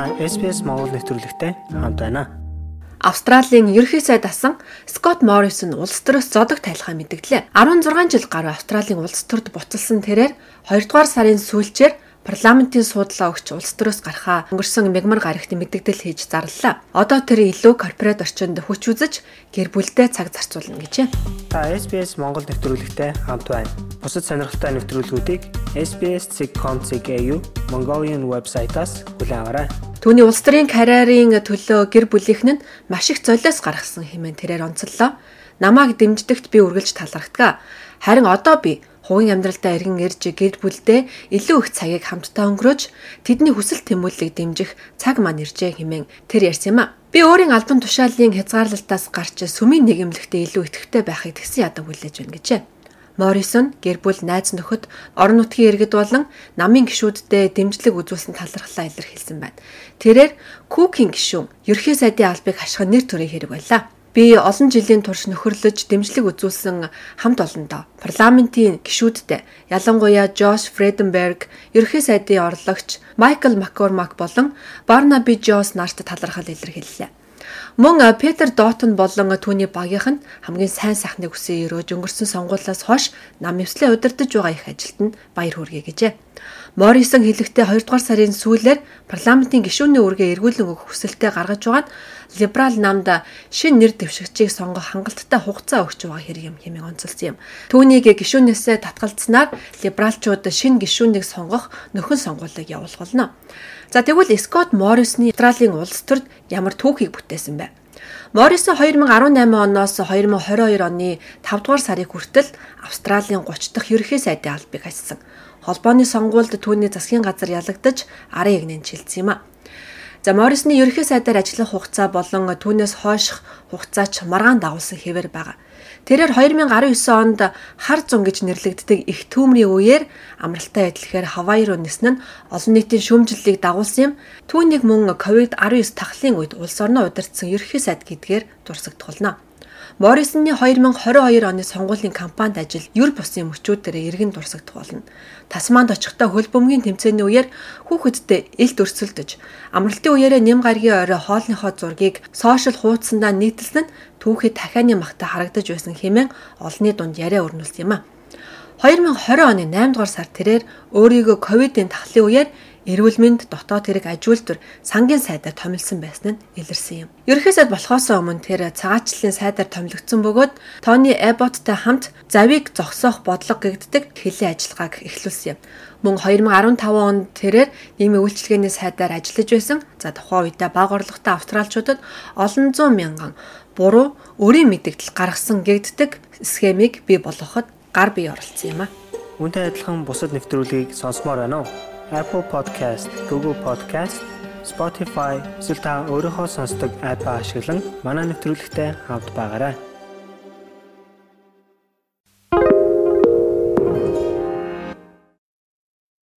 Та SBS Монгол нэвтрүүлэгтэй хамт байна. Австралийн ерөнхий сайд асан Скот Моррисон улс төрөөс зодог тайлхаа мэдгдлээ. 16 жил гаруй Австралийн улс төрд буцалсан тэрээр 2 дугаар сарын сүүлчээр парламентын суудлаа өгч улс төрөөс гарахаа өнгөрсөн мягмар гарагт мэдэгдэл хийж зарлалаа. Одоо тэр илүү корпорат орчинд хүч үзэж гэр бүлдээ цаг зарцуулна гэжээ. Та SBS Монгол нэвтрүүлэгтэй хамт байна. Бусад сонирхолтой нэвтрүүлгүүдийг SBS.com.cg Mongolian вебсайтаас аваарай. Түүний улс төрийн карьерийн төлөө гэр бүлийнх нь маш их золиос гаргасан хэмээн тэрээр онцоллоо. Намааг дэмждэгт би үргэлж талархдаг. Харин одоо би хувийн амьдралдаа эргэн ирж гэр бүлдээ илүү их цагийг хамтдаа өнгөрөөж тэдний хүсэл тэмүүллийг дэмжих цаг маань иржээ хэмээн тэр ярьсан юм а. Би өөрийн албан тушаалын хязгаарлалтаас гарч сүмийн нийгэмлэгтээ илүү идэвхтэй байхыг тэгсэн ядам хүлээж байна гэжээ. Моррисон гэр бүл найз нөхөд орон нутгийн иргэд болон намын гишүүддээ дэмжлэг үзүүлсэн талархлаа илэрхийлсэн байна. Тэрээр Күүкийн гишүүн ерхий сайдын албыг хашгах нэр төрийн хэрэг байлаа. Би олон жилийн турш нөхөрлөж дэмжлэг үзүүлсэн хамт олондоо парламентын гишүүдтэй ялангуяа Жош Фреденберг, ерөнхий сайдын орлогч Майкл Маккормак болон Барнаби Джос нарт талархал илэрхийллээ. Мөн Петер Дотон болон түүний багийнх нь хамгийн сайн сайхныг хүсэн өрөөж өнгөрсөн сонгуулиас хойш нам ёслын удирдах байгаа их ажилд нь баяр хүргэе гэжээ. Моррисон хэлэхдээ 2 дугаар сарын сүүлээр парламентын гишүүний үргээ эргүүлэн өгөх хүсэлтэд гаргаж байгаа нь либерал намд шин нэр дэвшигчийг сонгох хангалттай хугацаа өгч байгаа хэрэг юм хэмээн онцолсон юм. Түүнийг гишүүнээсээ татгалцсанаар либералчууд шин гишүүнийг сонгох нөхөн сонгуулийг явуулах болно. За тэгвэл Скот Моррисны Австралийн улс төрд ямар түүхийг бүтээсэн бэ? Моррисон 2018 оноос 2022 оны 5 дугаар сарын хүртэл Австралийн 30 дахь ерөнхий сайдын албыг хассан. Холбооны сонгуульд түүний засгийн газар ялагдаж арын ягныг шилжсэн юм а. За Моррисны ерөнхий сайдаар ажиллах хугацаа болон түүнээс хойших хугацаа ч маргаан дагуулсан хэвээр байгаа. Тэрээр 2019 онд хар зун гэж нэрлэгддэг их түүмрийн үеэр амралтай байдлаар Хавай руу нисэн нь олон нийтийн шүүмжлэлийг дагуулсан юм. Түүнийг мөн COVID-19 тахлын үед улс орноо удирдсан ерөнхий сайд гэдгээр дурсагдтолно. Моррисонны 2022 оны сонгуулийн кампанид ажил юр бусын мөчүүдээр иргэн дурсагдах болно. Тасманд очихдоо хөл бөмбөгийн тэмцээний үеэр хүүхэдтэй элт өрсөлдөж, амралтын үеэрээ нэм гаргийн орой хоолныхоо зургийг сошиал хуудсандаа нийтэлсэн нь түүхэд дахианы магтаа харагдаж байсан хэмээн олонний дунд яриа өрнүүлсэн юм а. 2020 оны 8 дугаар сар тэрээр өөрийгөө ковидын тахлын үеэр эрүүл мэнд дотоод хэрэг ажилтар сангийн сайдаар томилсон байсан нь илэрсэн юм. Сайд болохоос өмнө тэр цагаачлалын сайдаар томилогдсон бөгөөд Тони Эботтой хамт завийг зогсоох бодлого гэгддэг хэлийн ажиллагааг эхлүүлсэн юм. Мөн 2015 онд тэрээр нийгмийн үйлчилгээний сайдаар ажиллаж байсан. За тухайн үедээ бага орлоготой австралчуудад олон зуун мянган буруу өрийн мэдээлэл гаргасан гэгддэг схемийг бий болгоход гар бие оролцсон юм а. Үүнтэй адилхан бусад нэвтрүүлгийг сонсомоор байна уу? Apple Podcast, Google Podcast, Spotify эсвэл та өөрийнхөө сонсдог апп ашиглан манай нэвтрүүлэгтэй хавд байгаарай.